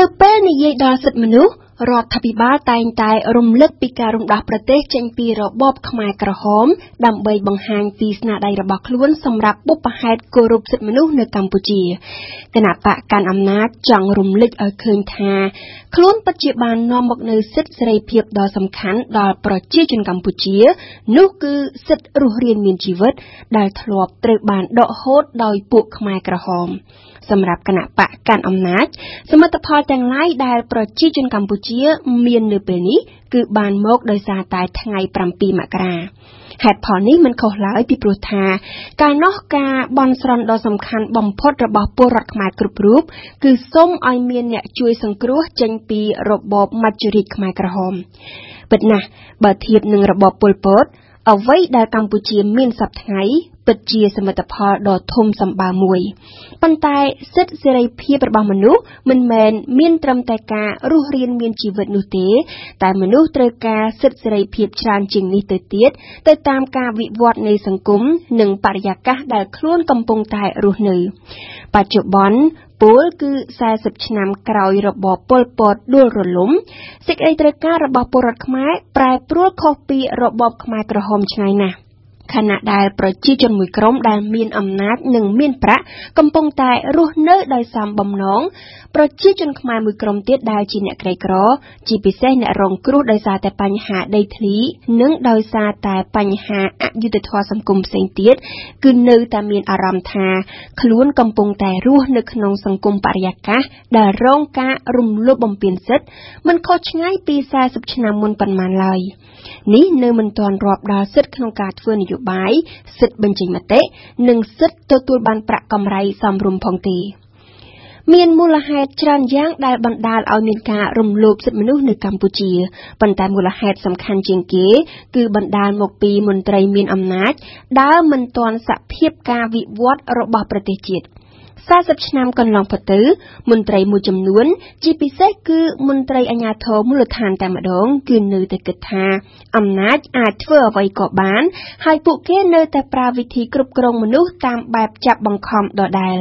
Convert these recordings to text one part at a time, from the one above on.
នៅពេលនិយាយដល់សិទ្ធិមនុស្ស រដ្ឋាភិបាលតែងតែរំលឹកពីការរំដោះប្រទេសចេញពីរបបខ្មែរក្រហម ដើម្បីបង្ហាញពីស្នាដៃរបស់ខ្លួនសម្រាប់បុព្វហេតុគោរពសិទ្ធិមនុស្សនៅកម្ពុជាគណៈបកកាន់អំណាចចង់រំលឹកឲ្យឃើញថា ខ្លួនពិតជាបាននាំមកនូវសិទ្ធិសេរីភាពដ៏សំខាន់ដល់ប្រជាជនកម្ពុជា នោះគឺសិទ្ធិរស់រានមានជីវិត ដែលធ្លាប់ត្រូវបានដកហូតដោយពួកខ្មែរក្រហមសម្រាប់គណៈបកកាន់អំណាចសមិទ្ធផលទាំងឡាយដែលប្រជាជនកម្ពុជាមាននៅពេលនេះគឺបានមកដោយសារតែថ្ងៃ7មករាហេតុផលនេះមិនខុសឡើយពីព្រោះថាកាលនោះការបន់ស្រន់ដ៏សំខាន់បំផុតរបស់ពលរដ្ឋខ្មែរគ្រប់រូបគឺសូមឲ្យមានអ្នកជួយសង្គ្រោះចេញពីរបបមច្ចុរាជខ្មែរក្រហមពិតណាស់បើធៀបនឹងរបបប៉ុលពតអ្វីដែលកម្ពុជាមានសពថ្ងៃ ពិតជាសមិទ្ធផលដ៏ធំសម្បើមមួយប៉ុន្តែសិទ្ធិសេរីភាពរបស់មនុស្សមិនមែនមានត្រឹមតែការរស់រានមានជីវិតនោះទេ តែមនុស្សត្រូវការសិទ្ធិសេរីភាពច្រើនជាងនេះទៅទៀតទៅតាមការវិវត្តនៃសង្គមនិងបរិយាកាសដែលខ្លួនកំពុងតែរស់នៅ បច្ចុប្បន្នពលគឺ40ឆ្នាំក្រោយរបបប៉ុលពតដួលរលំសេចក្តីត្រូវការរបស់ពលរដ្ឋខ្មែរប្រែប្រួលខុសពីរបបខ្មែរក្រហមឆ្ងាយណាស់ ខណៈដែលប្រជាជនមួយក្រុមដែលមានអំណាចនិងមានប្រាក់កំពុងតែរស់នៅដោយសំបំណង ប្រជាជនខ្មែរមួយក្រុមទៀតដែលជាអ្នកក្រីក្រ ជាពិសេសអ្នករងគ្រោះដោយសារតែបញ្ហាដីធ្លី និងដោយសារតែបញ្ហាអយុត្តិធម៌សង្គមផ្សេងទៀតគឺនៅតែមានអារម្មណ៍ថា ខ្លួនកំពុងតែរស់នៅក្នុងសង្គមបរិយាកាសដែលរងការរំលោភបំពានសិទ្ធិមិនខុសឆ្ងាយពី40ឆ្នាំមុនប៉ុន្មានឡើយនេះនៅមិនទាន់រាប់ដល់សិទ្ធិក្នុងការធ្វើនយោបាយ សិទ្ធិបញ្ចេញមតិនិងសិទ្ធិទទួលបានប្រាក់កម្រៃសមរម្យផងទេមានមូលហេតុច្រើនយ៉ាងដែលបណ្ដាលឲ្យមានការរំលោភសិទ្ធិមនុស្សនៅកម្ពុជាប៉ុន្តែមូលហេតុសំខាន់ជាងគេ គឺបណ្ដាលមកពីមន្ត្រីមានអំណាច ដើរមិនទាន់សភាពការវិវត្តរបស់ប្រទេសជាតិ 40ឆ្នាំកន្លងផុតទៅ មន្ត្រីមួយចំនួន ជាពិសេសគឺមន្ត្រីអាជ្ញាធរមូលដ្ឋានតែម្ដង គឺនៅតែគិតថា អំណាចអាចធ្វើអ្វីក៏បាន ហើយពួកគេនៅតែប្រើវិធីគ្រប់គ្រងមនុស្សតាមបែបចាប់បង្ខំដដែល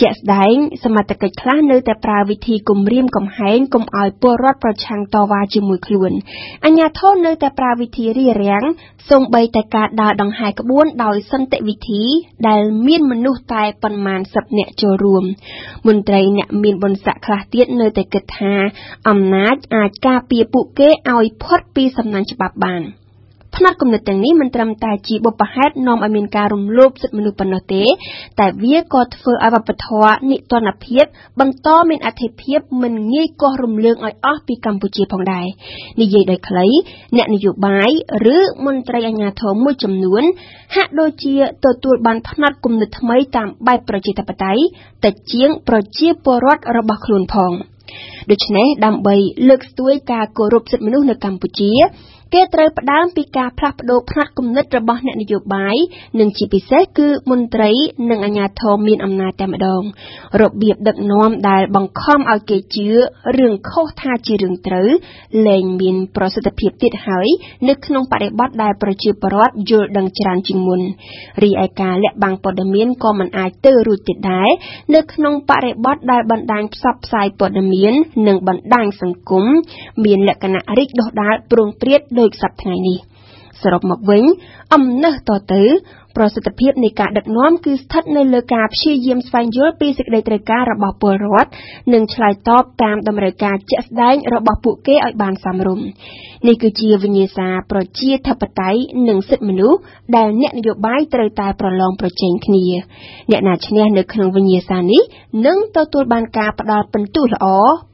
ជាក់ស្ដែង សមត្ថកិច្ចខ្លះនៅតែប្រើវិធីគំរាមកំហែងកុំឲ្យពលរដ្ឋប្រឆាំងតវ៉ាជាមួយខ្លួនអាជ្ញាធរនៅតែប្រើវិធីរារាំងសូម្បីតែការដើរដង្ហែក្បួនដោយសន្តិវិធី ដែលមានមនុស្សតែប៉ុន្មានសិបនាក់ចូលរួមមន្ត្រីអ្នកមានបុណ្យស័ក្តិខ្លះទៀតនៅតែគិតថាអំណាចអាចការពារពួកគេឲ្យផុតពីសំណាញ់ច្បាប់បាន។ ផ្នត់គំនិតទាំងនេះមិនត្រឹមតែជាបុព្វហេតុនាំឲ្យមានការរំលោភសិទ្ធិមនុស្សប៉ុណ្ណោះទេ តែវាក៏ធ្វើឲ្យវប្បធម៌និទានភាពបន្តមានអធិភាពមិនងាយកោះរំលើងឲ្យអស់ពីកម្ពុជាផងដែរនិយាយដោយខ្លីអ្នកនយោបាយឬមន្ត្រីអាជ្ញាធរមួយចំនួន ហាក់ដូចជាទទួលបានផ្នត់គំនិតថ្មីតាមបែបប្រជាធិបតេយ្យតែជាងប្រជាពលរដ្ឋរបស់ខ្លួនផងដូច្នេះដើម្បីលើកស្ទួយការគោរពសិទ្ធិមនុស្សនៅកម្ពុជា គេត្រូវផ្ដើមពីការផ្លាស់ប្ដូរផ្នត់គំនិតរបស់អ្នកនយោបាយ និងជាពិសេសគឺមន្ត្រី និងអាជ្ញាធរមានអំណាចតែម្ដង របៀបដឹកនាំដែលបង្ខំឲ្យគេជឿរឿងខុសថាជារឿងត្រូវ លែងមានប្រសិទ្ធភាពទៀតហើយ នៅក្នុងបរិបទដែលប្រជាពលរដ្ឋយល់ដឹងច្រើនជាងមុនរីឯការលាក់បាំងព័ត៌មានក៏មិនអាចទៅរួចទៀតដែរនៅក្នុងបរិបទដែលបណ្ដាញផ្សព្វផ្សាយព័ត៌មាន និងបណ្ដាញសង្គមមានលក្ខណៈរីកដុះដាលព្រោងព្រាតដូចសប្តាហ៍នេះសរុបមកវិញ អំណះតទៅប្រសិទ្ធភាពនៃការដឹកនាំគឺស្ថិតនៅលើការព្យាយាមស្វែងយល់ពីសេចក្តីត្រូវការរបស់ពលរដ្ឋនិងឆ្លើយតបតាមតម្រូវការជាក់ស្ដែងរបស់ពួកគេឲ្យបានសមរម្យនេះគឺជាវិញ្ញាសាប្រជាធិបតេយ្យនិងសិទ្ធិមនុស្សដែលអ្នកនយោបាយត្រូវតែប្រឡងប្រជែងគ្នា អ្នកណាឈ្នះនៅក្នុងវិញ្ញាសានេះនឹងទទួលបានការផ្ដល់ពិន្ទុល្អ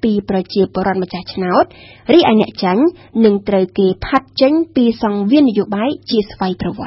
ពីប្រជាពលរដ្ឋម្ចាស់ឆ្នោតរីឯអ្នកចាញ់នឹងត្រូវគេផាត់ចេញពីសង្វៀននយោបាយជាស្វ័យប្រវត្តិ